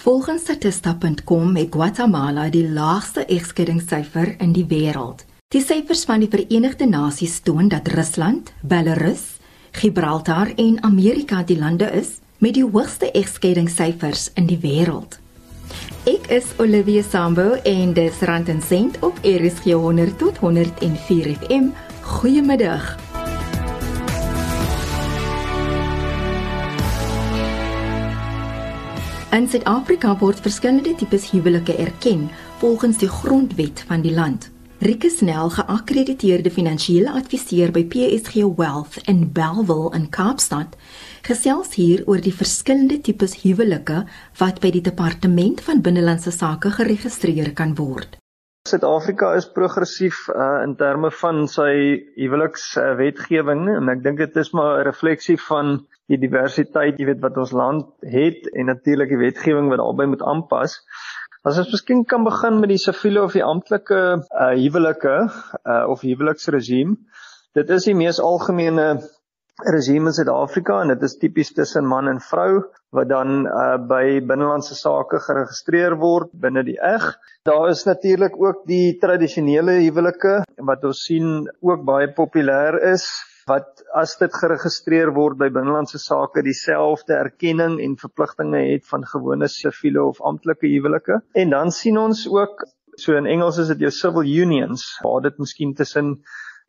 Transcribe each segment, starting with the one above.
Volgens statista.com het Guatemala die laagste egskeidingssyfer in die wêreld. Die syfers van die Verenigde Nasies toon dat Rusland, Belarus, Gibraltar en Amerika die lande is met die hoogste egskeidingssyfers in die wêreld. Ek is Olivia Sambo en dis Rand en Sent op RSG 100 tot 104 FM. Goeiemiddag. In Suid-Afrika word verskillende tipes huwelike erken volgens die grondwet van die land. Rike Snell, geakkrediteerde finansiële adviseur by PSG Wealth in Bellville in Kaapstad, gesels hier oor die verskillende tipes huwelike wat by die Departement van Binnelandse Sake geregistreer kan word. Suid-Afrika is progressief uh, in terme van sy huwelikswetgewing uh, en ek dink dit is maar 'n refleksie van die diversiteit, jy weet wat ons land het en natuurlik die wetgewing wat daarbey moet aanpas. As ons miskien kan begin met die siviele of die amptelike uh, huwelike uh, of huweliksregime. Dit is die mees algemene regime in Suid-Afrika en dit is tipies tussen man en vrou wat dan uh, by binnelandse sake geregistreer word binne die eg. Daar is natuurlik ook die tradisionele huwelike wat ons sien ook baie populêr is wat as dit geregistreer word by binnelandse sake dieselfde erkenning en verpligtinge het van gewone siviele of amptelike huwelike. En dan sien ons ook so in Engels is dit jou civil unions waar dit miskien tussen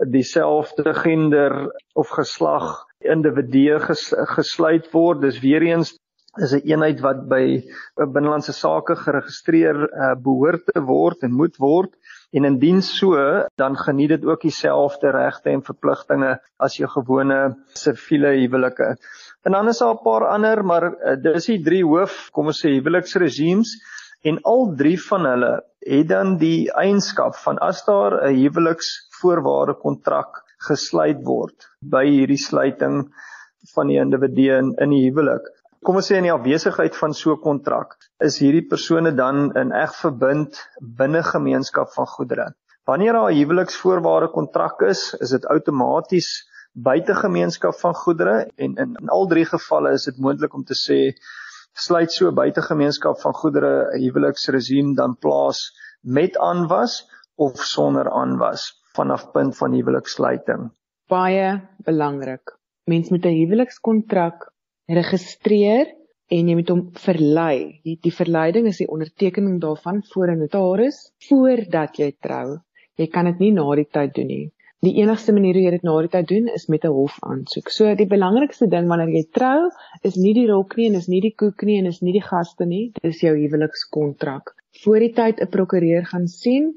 dieselfde gender of geslag individue ges, gesluit word. Dis weer eens is 'n eenheid wat by binnelandse sake geregistreer uh, behoort te word en moet word en indien so dan geniet dit ook dieselfde regte en verpligtinge as jou gewone siviele huwelike. En dan is daar 'n paar ander, maar uh, dis die drie hoof, kom ons sê huweliksregimes en al drie van hulle het dan die eienskap van as daar 'n huweliksvoorwaarde kontrak gesluit word by hierdie sluiting van die individu in, in die huwelik kom ons sê in die afwesigheid van so 'n kontrak, is hierdie persone dan in eg verbind binne gemeenskap van goedere. Wanneer daar 'n huweliksvoorwaarde kontrak is, is dit outomaties buite gemeenskap van goedere en in, in al drie gevalle is dit moontlik om te sê sluit so buite gemeenskap van goedere 'n huweliksregime dan plaas met aanwas of sonder aanwas vanaf punt van huwelikssluiting. Baie belangrik. Mens met 'n huwelikskontrak registreer en jy moet hom verlei. Die, die verleiding is die ondertekening daarvan voor 'n notaris voordat jy trou. Jy kan dit nie na die tyd doen nie. Die enigste manier hoe jy dit na die tyd doen is met 'n hofaansoek. So die belangrikste ding wanneer jy trou is nie die rok nie en is nie die koek nie en is nie die gaste nie. Dit is jou huwelikskontrak. Voor die tyd 'n prokureur gaan sien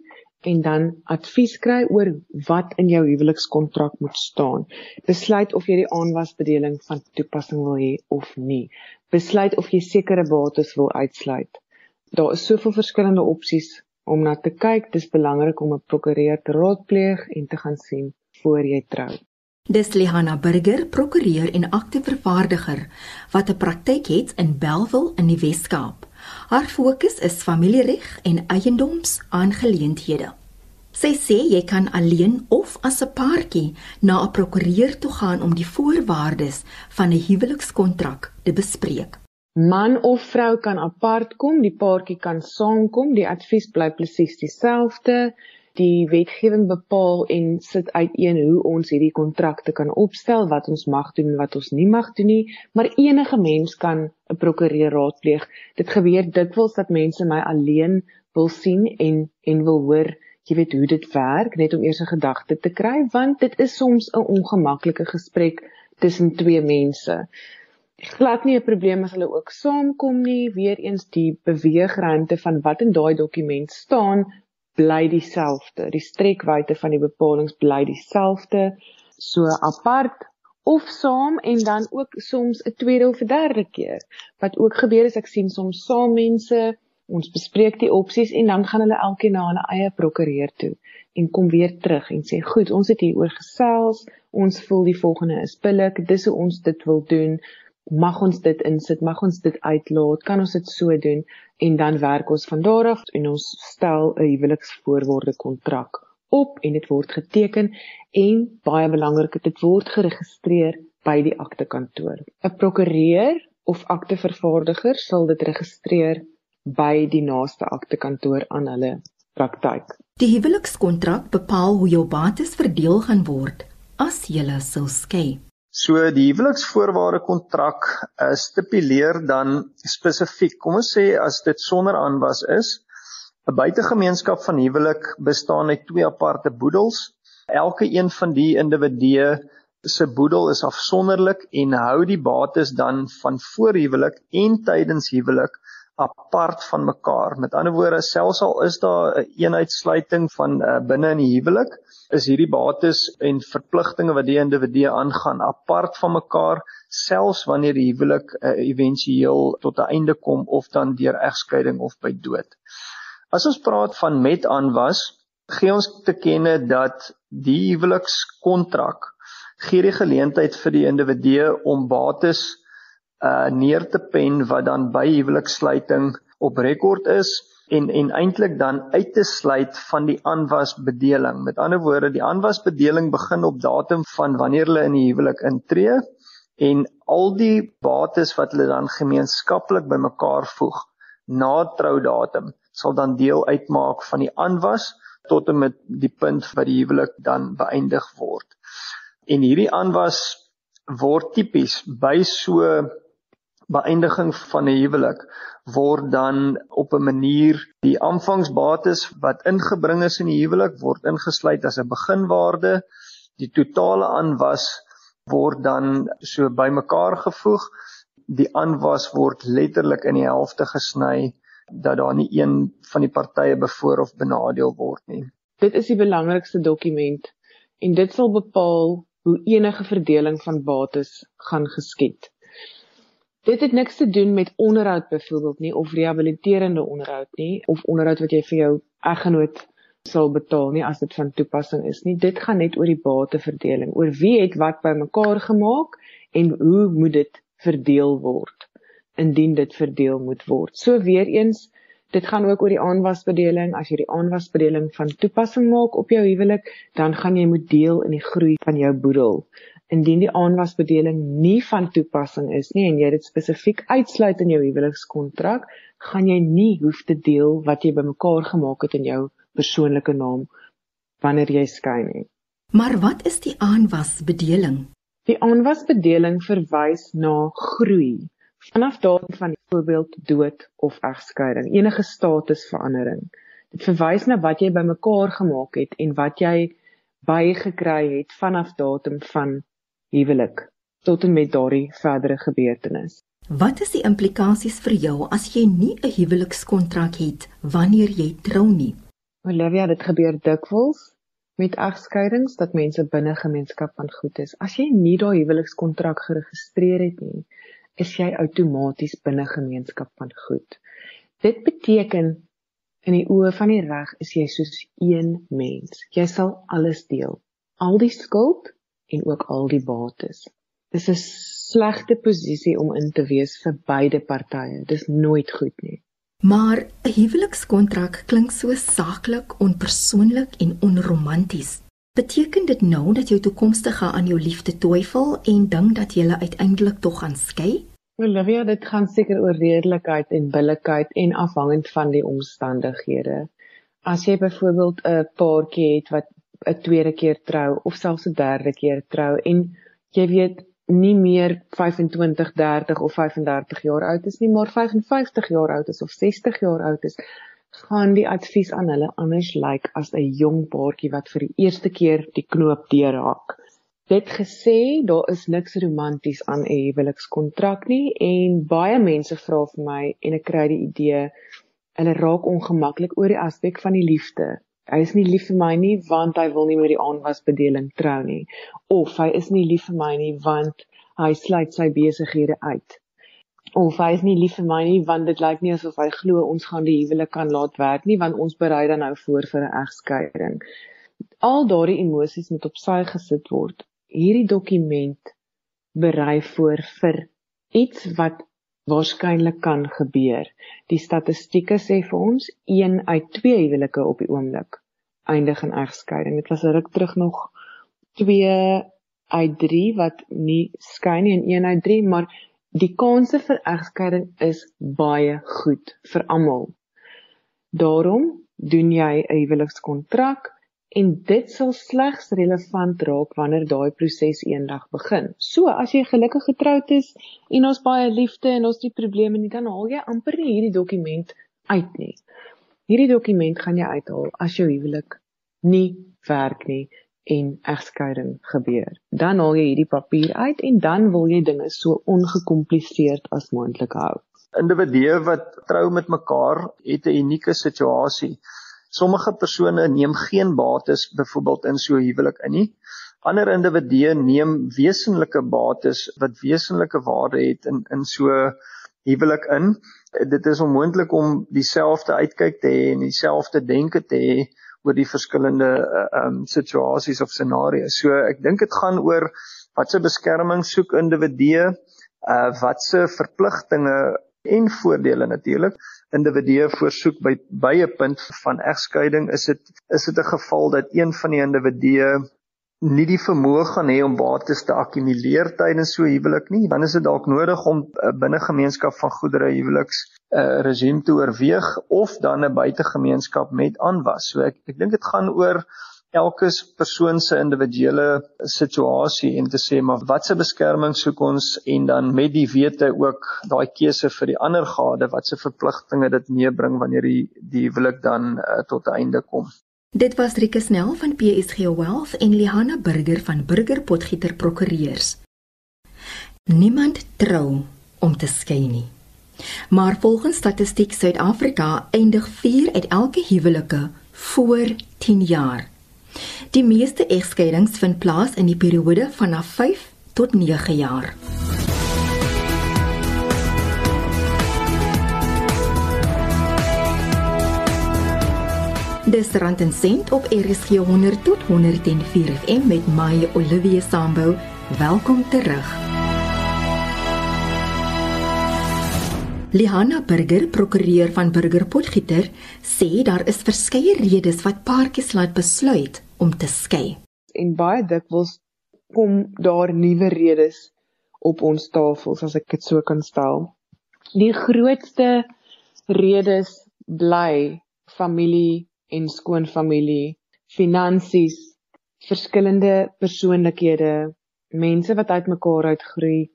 en dan advies kry oor wat in jou huwelikskontrak moet staan. Besluit of jy die aanwasbedeling van toepassing wil hê of nie. Besluit of jy sekere bates wil uitsluit. Daar is soveel verskillende opsies om na te kyk. Dis belangrik om 'n prokureur te raadpleeg en te gaan sien voor jy trou. Dis Lihana Burger, prokureur en aktievervaardiger wat 'n praktyk het in Bellville in die Wes-Kaap. Haar fokus is familiereg en eiendomsaangeleenthede. Sy sê jy kan alleen of as 'n paartjie na 'n prokureur toe gaan om die voorwaardes van 'n huwelikskontrak te bespreek. Man of vrou kan apart kom, die paartjie kan saamkom, die advies bly presies dieselfde die wetgewing bepaal en sit uiteen hoe ons hierdie kontrakte kan opstel, wat ons mag doen en wat ons nie mag doen nie, maar enige mens kan 'n prokureur raadpleeg. Dit gebeur dikwels dat mense my alleen wil sien en en wil hoor, jy weet hoe dit werk, net om eers 'n gedagte te kry, want dit is soms 'n ongemaklike gesprek tussen twee mense. Glad nie 'n probleem as hulle ook saamkom nie. Weereens die beweegruimte van wat in daai dokument staan bly dieselfde. Die strekwyte van die bepalinge bly dieselfde. So apart of saam en dan ook soms 'n tweede of 'n derde keer. Wat ook gebeur is ek sien soms saam mense, ons bespreek die opsies en dan gaan hulle elkeen na hulle eie prokureur toe en kom weer terug en sê goed, ons het hier oor gesels, ons voel die volgende is billik, dis hoe ons dit wil doen mag ons dit insit, mag ons dit uitlaat, kan ons dit so doen en dan werk ons van daar af en ons stel 'n huweliksvoorwaarde kontrak op en dit word geteken en baie belangrik dit word geregistreer by die aktekantoor. 'n Prokureur of aktevervaardiger sal dit registreer by die naaste aktekantoor aan hulle praktyk. Die huwelikskontrak bepaal hoe jou bates verdeel gaan word as jy sou skei. So die huweliksvoorwaarde kontrak uh, stipuleer dan spesifiek, kom ons sê as dit sonder aanwas is, 'n buitegemeenskap van huwelik bestaan uit twee aparte boedels. Elke een van die individue se boedel is afsonderlik en hou die bates dan van voor huwelik en tydens huwelik apart van mekaar. Met ander woorde, selfs al is daar 'n een eenheidsluiting van uh, binne in die huwelik, is hierdie bates en verpligtinge wat die individue aangaan apart van mekaar, selfs wanneer die huwelik uh, éventueel tot 'n einde kom of dan deur egskeiding of by dood. As ons praat van met aanwas, gee ons te kenne dat die huwelikskontrak gee die geleentheid vir die individu om bates uh neer te pen wat dan by huweliksluiting op rekord is en en eintlik dan uit te sluit van die aanwasbedeling. Met ander woorde, die aanwasbedeling begin op datum van wanneer hulle in die huwelik intree en al die bates wat hulle dan gemeenskaplik bymekaar voeg na troudatum sal dan deel uitmaak van die aanwas tot en met die punt wat die huwelik dan beëindig word. En hierdie aanwas word tipies by so beëindiging van 'n huwelik word dan op 'n manier die aanvangsbates wat ingebring is in die huwelik word ingesluit as 'n beginwaarde. Die totale aanwas word dan so bymekaar gevoeg. Die aanwas word letterlik in die helfte gesny dat daar nie een van die partye bevoor of benadeel word nie. Dit is die belangrikste dokument en dit sal bepaal hoe enige verdeling van bates gaan geskied. Dit het niks te doen met onderhoud byvoorbeeld nie of rehabiliterende onderhoud nie of onderhoud wat jy vir jou eggenoot sal betaal nie as dit van toepassing is nie. Dit gaan net oor die bateverdeling, oor wie het wat bymekaar gemaak en hoe moet dit verdeel word indien dit verdeel moet word. So weer eens Dit gaan ook oor die aanwasbedeling. As jy die aanwasbedeling van toepassing maak op jou huwelik, dan gaan jy moet deel in die groei van jou boedel. Indien die aanwasbedeling nie van toepassing is nie en jy dit spesifiek uitsluit in jou huwelikskontrak, gaan jy nie hoef te deel wat jy bymekaar gemaak het in jou persoonlike naam wanneer jy skei nie. Maar wat is die aanwasbedeling? Die aanwasbedeling verwys na groei. Vanaf daardie van byvoorbeeld dood of egskeiding, enige statusverandering. Dit verwys na wat jy bymekaar gemaak het en wat jy bygekry het vanaf datum van huwelik tot en met daardie verdere gebeurtenis. Wat is die implikasies vir jou as jy nie 'n huwelikskontrak het wanneer jy trou nie? Olivia, dit gebeur dikwels met egskeidings dat mense binne gemeenskap van goed is. As jy nie daai huwelikskontrak geregistreer het nie, is jy outomaties binne gemeenskap van goed. Dit beteken in die oë van die reg is jy soos een mens. Jy sal alles deel, al die skuld en ook al die bates. Dis 'n slegte posisie om in te wees vir beide partye. Dis nooit goed nie. Maar 'n huwelikskontrak klink so saaklik, onpersoonlik en onromanties. Beteken dit nou dat jou toekomstige aan jou liefde twyfel en dink dat julle uiteindelik tog gaan skei? Olivia, dit gaan seker oor redelikheid en billikheid en afhangend van die omstandighede. As jy byvoorbeeld 'n paartjie het wat 'n tweede keer trou of selfs 'n derde keer trou en jy weet nie meer 25, 30 of 35 jaar oud is nie, maar 55 jaar oud is of 60 jaar oud is, gaan die advies aan hulle anders lyk like as 'n jong paartjie wat vir die eerste keer die knoop deurhaak. Dit gesê, daar is niks romanties aan 'n huwelikskontrak nie en baie mense vra vir my en ek kry die idee hulle raak ongemaklik oor die aspek van die liefde. Hy is nie lief vir my nie want hy wil nie met die aanwasbedeling trou nie of hy is nie lief vir my nie want hy sluit sy besighede uit of hy is nie lief vir my nie want dit lyk nie asof hy glo ons gaan die huwelik kan laat werk nie want ons berei dan nou voor vir 'n egskeiding. Al daardie emosies moet op sy gesit word. Hierdie dokument berei voor vir iets wat waarskynlik kan gebeur. Die statistieke sê vir ons 1 uit 2 huwelike op die oomblik eindig in egskeiding. Dit was 'n ruk terug nog 2 uit 3 wat nie skei nie en 1 uit 3, maar die kanse vir egskeiding is baie goed vir almal. Daarom doen jy 'n huwelikskontrak en dit sal slegs relevant raak wanneer daai proses eendag begin. So as jy gelukkig getroud is en ons baie liefde en ons nie probleme nie, dan haal jy amper nie hierdie dokument uit nie. Hierdie dokument gaan jy uithaal as jou huwelik nie werk nie en egskeiding gebeur. Dan haal jy hierdie papier uit en dan wil jy dinge so ongekompliseerd as moontlik hou. Individue wat trou met mekaar het 'n unieke situasie. Sommige persone neem geen bates byvoorbeeld in so 'n huwelik in nie. Ander individue neem wesenlike bates wat wesenlike waarde het in in so huwelik in. Dit is onmoontlik om dieselfde uitkyk te hê en dieselfde denke te hê oor die verskillende uh, um situasies of scenario's. So ek dink dit gaan oor watse beskerming soek individue, uh watse verpligtinge en voordele natuurlik individue voorsoek by by 'n punt van egskeiding is dit is dit 'n geval dat een van die individue nie die vermoë gaan hê om bates te akkumuleer tydens so huwelik nie, dan is dit dalk nodig om uh, binne gemeenskap van goedere huweliks 'n uh, regime te oorweeg of dan 'n buitegemeenskap met aanwas. So ek ek dink dit gaan oor elke persoon se individuele situasie en te sê maar watse beskerming soek ons en dan met die wete ook daai keuse vir die ander gade watse verpligtinge dit meebring wanneer die die huwelik dan uh, tot 'n einde kom. Dit was Rike Snell van PSG Wealth en Lihanna Burger van Burger Potgieter Prokureurs. Niemand trou om te skei nie. Maar volgens Statistiek Suid-Afrika eindig 4 uit elke huwelike voor 10 jaar. Die meeste egskeidings vind plaas in die periode vanaf 5 tot 9 jaar. Dis rand en sent op RSG 100 tot 104 FM met my Olivia Sambou. Welkom terug. Lihanna Burger, prokureur van Burger Potgieter, sê daar is verskeie redes wat paartjies laat besluit om te skei. En baie dikwels kom daar nuwe redes op ons tafels as ek dit so kan stel. Die grootste redes bly familie en skoonfamilie, finansies, verskillende persoonlikhede, mense wat uitmekaar uitgroei.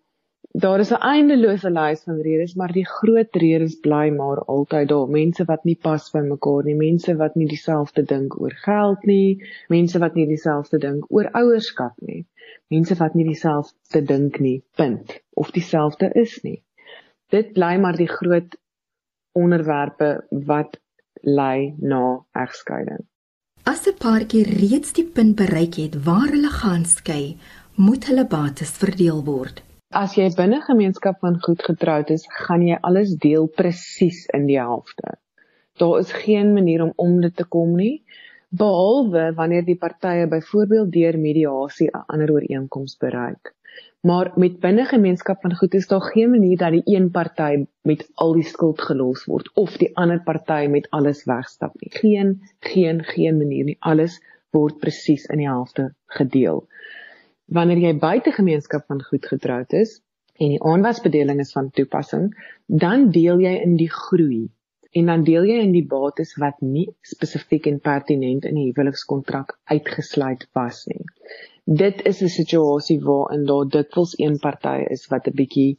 Daar is 'n eindelose lys van redes, maar die groot redes bly maar altyd daar. Mense wat nie pas by mekaar nie, mense wat nie dieselfde dink oor geld nie, mense wat nie dieselfde dink oor ouerskap nie. Mense wat nie dieselfde dink nie, punt, of dieselfde is nie. Dit bly maar die groot onderwerpe wat lei na egskeiding. As 'n paartjie reeds die punt bereik het waar hulle gaan skei, moet hulle bates verdeel word. As jy binne gemeenskap van goed getroud is, gaan jy alles deel presies in die helfte. Daar is geen manier om om dit te kom nie, behalwe wanneer die partye byvoorbeeld deur mediasie 'n ander ooreenkoms bereik. Maar met binne gemeenskap van goed is daar geen manier dat die een party met al die skuld gelos word of die ander party met alles wegstap nie. Geen geen geen manier nie. Alles word presies in die helfte gedeel. Wanneer jy buite gemeenskap van goed getroud is en die aanwasbedeling is van toepassing, dan deel jy in die groei en dan deel jy in die bates wat nie spesifiek en pertinent in die huwelikskontrak uitgesluit was nie. Dit is 'n situasie waarin daar dikwels een party is wat 'n bietjie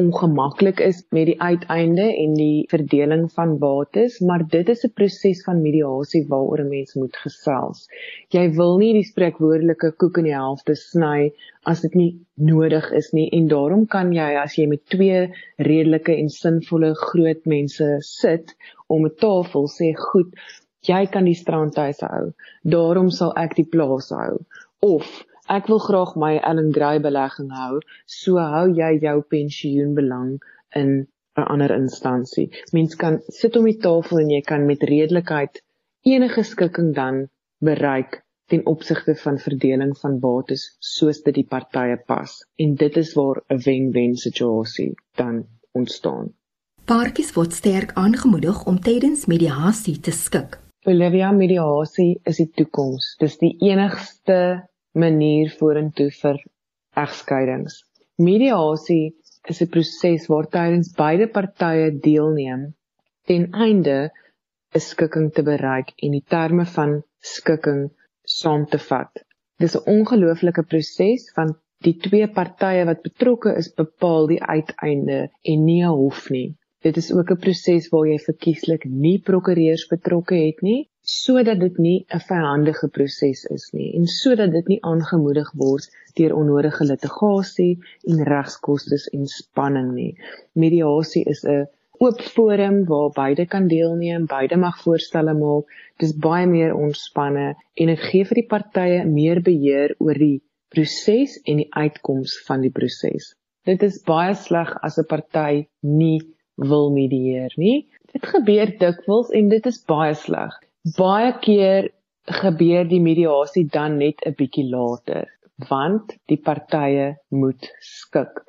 ongemaklik is met die uiteinde en die verdeling van bates, maar dit is 'n proses van mediasie waaroor 'n mens moet gesels. Jy wil nie die spreekwoordelike koek in die helfte sny as dit nie nodig is nie en daarom kan jy as jy met twee redelike en sinvolle groot mense sit om 'n tafel sê goed, jy kan die strandhuis hou. Daarom sal ek die plaas hou of ek wil graag my Ellen Gray belegging hou, so hou jy jou pensioenbelang in 'n ander instansie. Mens kan sit om die tafel en jy kan met redelikheid enige skikking dan bereik ten opsigte van verdeling van bates soos dit die partye pas. En dit is waar 'n wen-wen situasie dan ontstaan. Paartjies word sterk aangemoedig om tydens mediasie te skik. Olivia mediasie is die toekoms. Dis die enigste manier vorentoe vir egskeidings. Mediasie is 'n proses waar tydens beide partye deelneem ten einde 'n skikking te bereik en die terme van skikking saam te vat. Dis 'n ongelooflike proses van die twee partye wat betrokke is bepaal die uiteinde en nie 'n hof nie. Dit is ook 'n proses waar jy verkieslik nie prokureurs betrokke het nie, sodat dit nie 'n vyhandige proses is nie en sodat dit nie aangemoedig word deur onnodige litigasie en regskoste en spanning nie. Mediasie is 'n oop forum waar beide kan deelneem, beide mag voorstelle maak. Dit is baie meer ontspanne en dit gee vir die partye meer beheer oor die proses en die uitkoms van die proses. Dit is baie sleg as 'n party nie wil medieer nie. Dit gebeur dikwels en dit is baie sleg. Baie keer gebeur die mediasie dan net 'n bietjie later want die partye moet skik.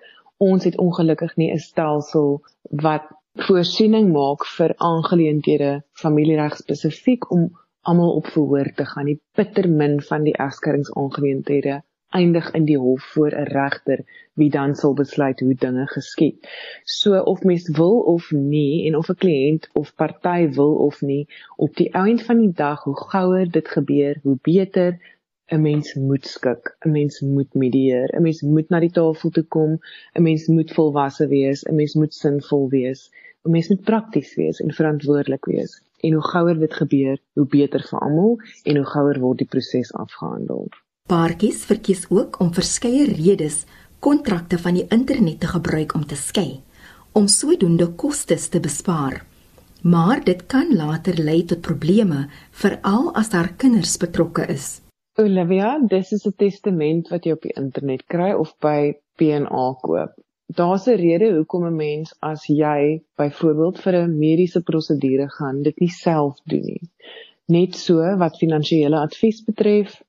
Ons het ongelukkig nie 'n stelsel wat voorsiening maak vir aangeleenthede familiereg spesifiek om almal op verhoor te gaan. Die bitter min van die egskeringaangeleenthede eindig in die hof voor 'n regter wie dan sal besluit hoe dinge geskied. So of mens wil of nie en of 'n kliënt of party wil of nie, op die einde van die dag hoe gouer dit gebeur, hoe beter 'n mens moet skik, 'n mens moet medieer, 'n mens moet na die tafel toe kom, 'n mens moet volwasse wees, 'n mens moet sinvol wees, 'n mens moet prakties wees en verantwoordelik wees. En hoe gouer dit gebeur, hoe beter vir almal en hoe gouer word die proses afgehandel. Paartjies verkies ook om verskeie redes kontrakte van die internet te gebruik om te skei, om sodoende kostes te bespaar. Maar dit kan later lei tot probleme, veral as daar kinders betrokke is. Olivia, dis is 'n testament wat jy op die internet kry of by PNA koop. Daar's 'n rede hoekom 'n mens as jy byvoorbeeld vir 'n mediese prosedure gaan, dit nie self doen nie. Net so wat finansiële advies betref,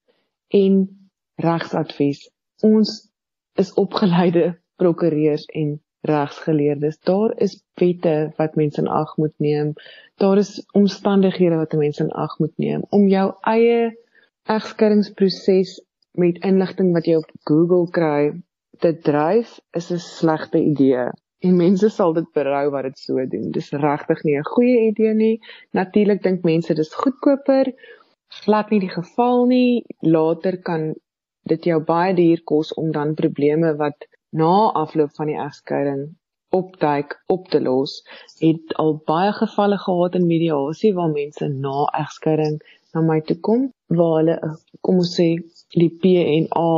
en regsadvies. Ons is opgeleide prokureurs en regsgeleerdes. Daar is wette wat mense in ag moet neem. Daar is omstandighede wat mense in ag moet neem om jou eie egskeringsproses met inligting wat jy op Google kry te dryf is 'n slegte idee. En mense sal dit berou wat dit so doen. Dis regtig nie 'n goeie idee nie. Natuurlik dink mense dis goedkoper glad nie die geval nie. Later kan dit jou baie duur kos om dan probleme wat na afloop van die egskeiding opduik op te los. Het al baie gevalle gehad in mediasie waar mense na egskeiding na my toe kom waar hulle kom ons sê die PNA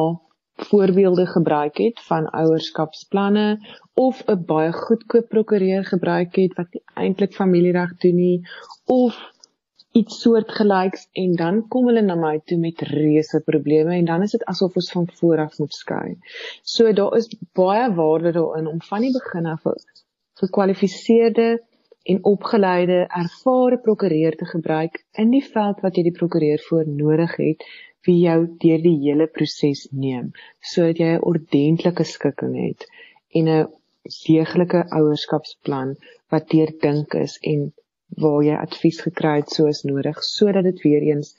voorbeelde gebruik het van ouerskapsplanne of 'n baie goedkoop prokureur gebruik het wat nie eintlik familiereg doen nie of iets soortgelyks en dan kom hulle na my toe met reuse probleme en dan is dit asof ons van voor af moet skei. So daar is baie waarde daarin om van die begin af gekwalifiseerde en opgeleide ervare prokureur te gebruik in die veld wat jy die prokureur voor nodig het wie jou deur die hele proses neem sodat jy 'n ordentlike skikking het en 'n deeglike ouerskapsplan wat deurdink is en waar jy advies gekry het soos nodig sodat dit weer eens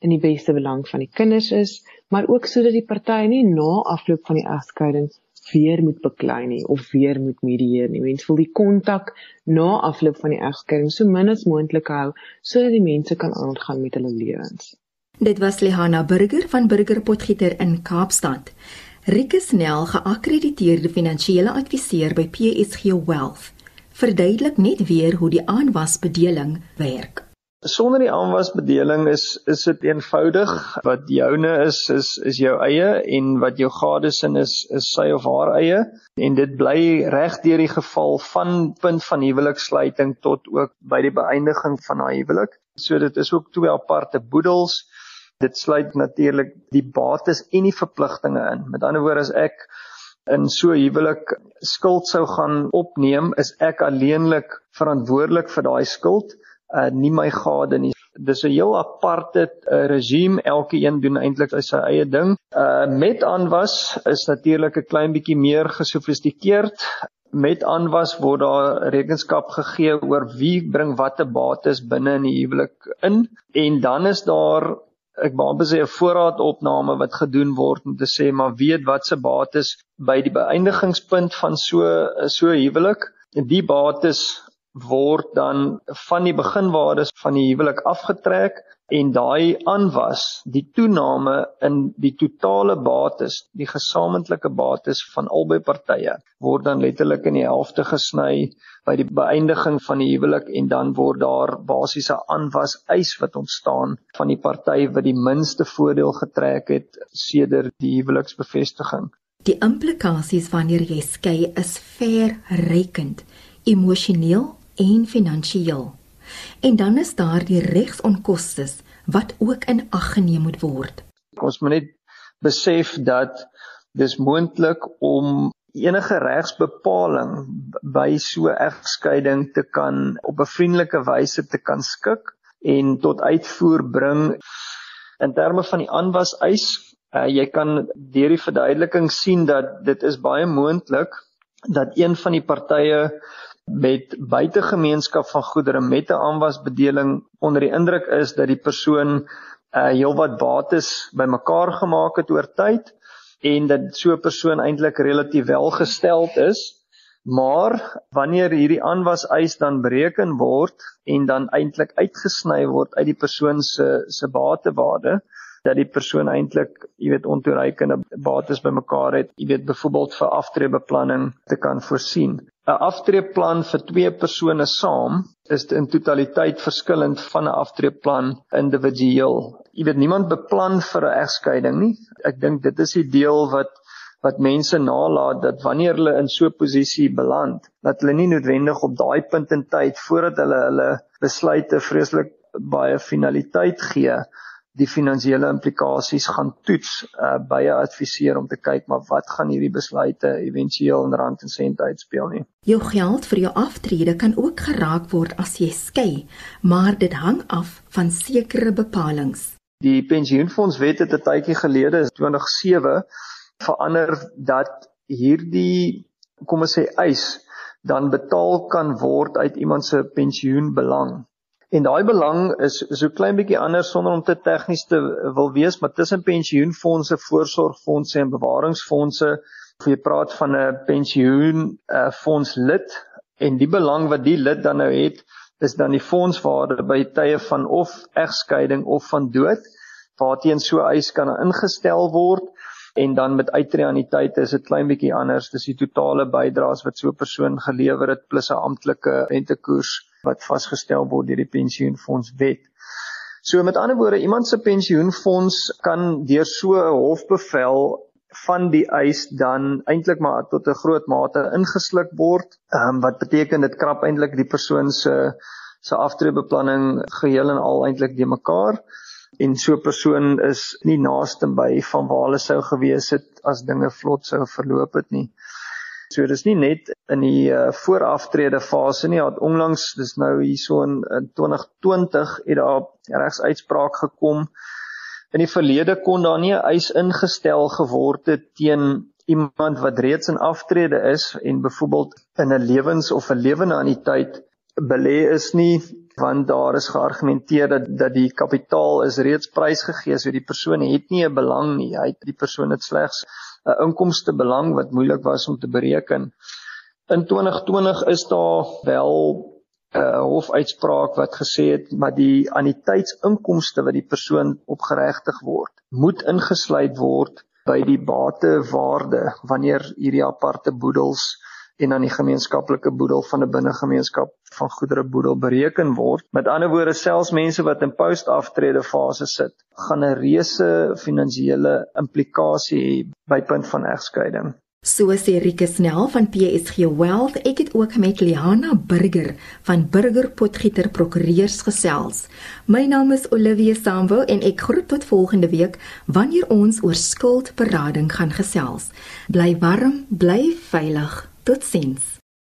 in die beste belang van die kinders is, maar ook sodat die partye nie na afloop van die egskeiding weer moet beklei nie of weer moet medieer nie. Mens wil die kontak na afloop van die egskeiding so min as moontlik hou sodat die mense kan aangaan met hulle lewens. Dit was Lehana Burger van Burger Potgieter in Kaapstad. Rikus Nel, geakkrediteerde finansiële adviseur by PSG Wealth verduidelik net weer hoe die aanwasbedeling werk. Sonder die aanwasbedeling is is dit eenvoudig wat joune is is is jou eie en wat jou gadesin is is sy of haar eie en dit bly reg deur die geval van punt van huweliksluiting tot ook by die beëindiging van haar huwelik. So dit is ook twee aparte boedels. Dit sluit natuurlik die bates en die verpligtinge in. Met ander woorde as ek in so huwelik skuld sou gaan opneem, is ek alleenlik verantwoordelik vir daai skuld, uh nie my gade nie. Dis 'n heel aparte uh, regime. Elke een doen eintlik sy eie ding. Uh met aanwas is natuurlik 'n klein bietjie meer gesofistikeerd. Met aanwas word daar rekenskap gegee oor wie bring watter bates binne in die huwelik in en dan is daar ek wou sê 'n voorraadopname wat gedoen word om te sê maar weet wat se bates by die beëindigingspunt van so so huwelik? En die bates word dan van die beginwaardes van die huwelik afgetrek en daai aanwas die toename in die totale bates die gesamentlike bates van albei partye word dan letterlik in die helfte gesny by die beëindiging van die huwelik en dan word daar basiese aanwas eis wat ontstaan van die party wat die minste voordeel getrek het sedert die huweliksbevestiging die implikasies wanneer jy skei is verrykend emosioneel en finansiëel. En dan is daar die regsonkoste wat ook in ag geneem moet word. Ons moet net besef dat dis moontlik om enige regsbepaling by so egskeiding te kan op 'n vriendelike wyse te kan skik en tot uitvoer bring in terme van die aanwas eis. Uh, jy kan deur die verduideliking sien dat dit is baie moontlik dat een van die partye met buitegemeenskap van goedere met 'n aanwasbedeling onder die indruk is dat die persoon uh heelwat bates bymekaar gemaak het oor tyd en dat so 'n persoon eintlik relatief welgesteld is maar wanneer hierdie aanwas eis dan bereken word en dan eintlik uitgesny word uit die persoon se se batewaarde dat die persoon eintlik, jy weet, ontoereikende bates bymekaar het, jy weet, byvoorbeeld vir aftreebeplanning te kan voorsien. 'n aftreeplan vir twee persone saam is in totaliteit verskillend van 'n aftreeplan individueel. Jy weet niemand beplan vir 'n egskeiding nie. Ek dink dit is die deel wat wat mense nalat dat wanneer hulle in so 'n posisie beland, dat hulle nie noodwendig op daai punt in tyd voordat hulle hulle besluite vreeslik baie finaliteit gee die finansiële implikasies gaan toets uh, by 'n adviseur om te kyk maar wat gaan hierdie besluite éventueel in rand en sent uitspeel nie. Jou geld vir jou aftrede kan ook geraak word as jy skei, maar dit hang af van sekere bepalinge. Die pensioenfondswet het 'n tydjie gelede, 2007, verander dat hierdie kom ons sê eis dan betaal kan word uit iemand se pensioenbelang. En daai belang is so klein bietjie anders sonder om te tegnies te wil wees, maar tussen pensioenfonde, voorsorgfondse en bewaringsfondse, of jy praat van 'n pensioen uh, fonds lid en die belang wat die lid dan nou het, is dan die fondswaarde by tye van of egskeiding of van dood, waarteen so eis kan ingestel word en dan met uitreaniteit is dit klein bietjie anders. Dis die totale bydraes wat so 'n persoon gelewer het plus 'n amptelike rentekoers wat vasgestel word deur die pensioenfonds wet. So met ander woorde, iemand se pensioenfonds kan deur so 'n hofbevel van die eis dan eintlik maar tot 'n groot mate ingesluk word. Ehm um, wat beteken dit krap eintlik die persoon se se aftreebeplanning geheel en al eintlik de mekaar en so 'n persoon is nie naaste by van waar hulle sou gewees het as dinge vlot sou verloop het nie. So dis nie net in die uh, vooraftrede fase nie, het onlangs dis nou hierso in, in 2020 het daar regsuitspraak gekom. In die verlede kon daar nie 'n eis ingestel geword het teen iemand wat reeds in aftrede is en byvoorbeeld in 'n lewens of 'n lewende anniteit belê is nie want daar is geargumenteer dat dat die kapitaal is reeds prysgegee so die persoon het nie 'n belang nie hy die persoon het slegs 'n inkomste belang wat moeilik was om te bereken. In 2020 is daar wel 'n uh, hofuitspraak wat gesê het maar die anniteitsinkomste wat die persoon opgeregtig word, moet ingesluit word by die batewaarde wanneer hierdie aparte boedels en dan die gemeenskaplike boedel van 'n binnegemeenskap van goedere boedel bereken word. Met ander woorde, selfs mense wat in post-aftrede fase sit, gaan 'n reuse finansiële implikasie hê by punt van egskeiding. So sê Rike Snell van PSG Wealth, ek het ook met Liana Burger van Burger Potgieter Prokureurs gesels. My naam is Olivia Sambo en ek groet tot volgende week wanneer ons oor skuldberading gaan gesels. Bly warm, bly veilig. Tot!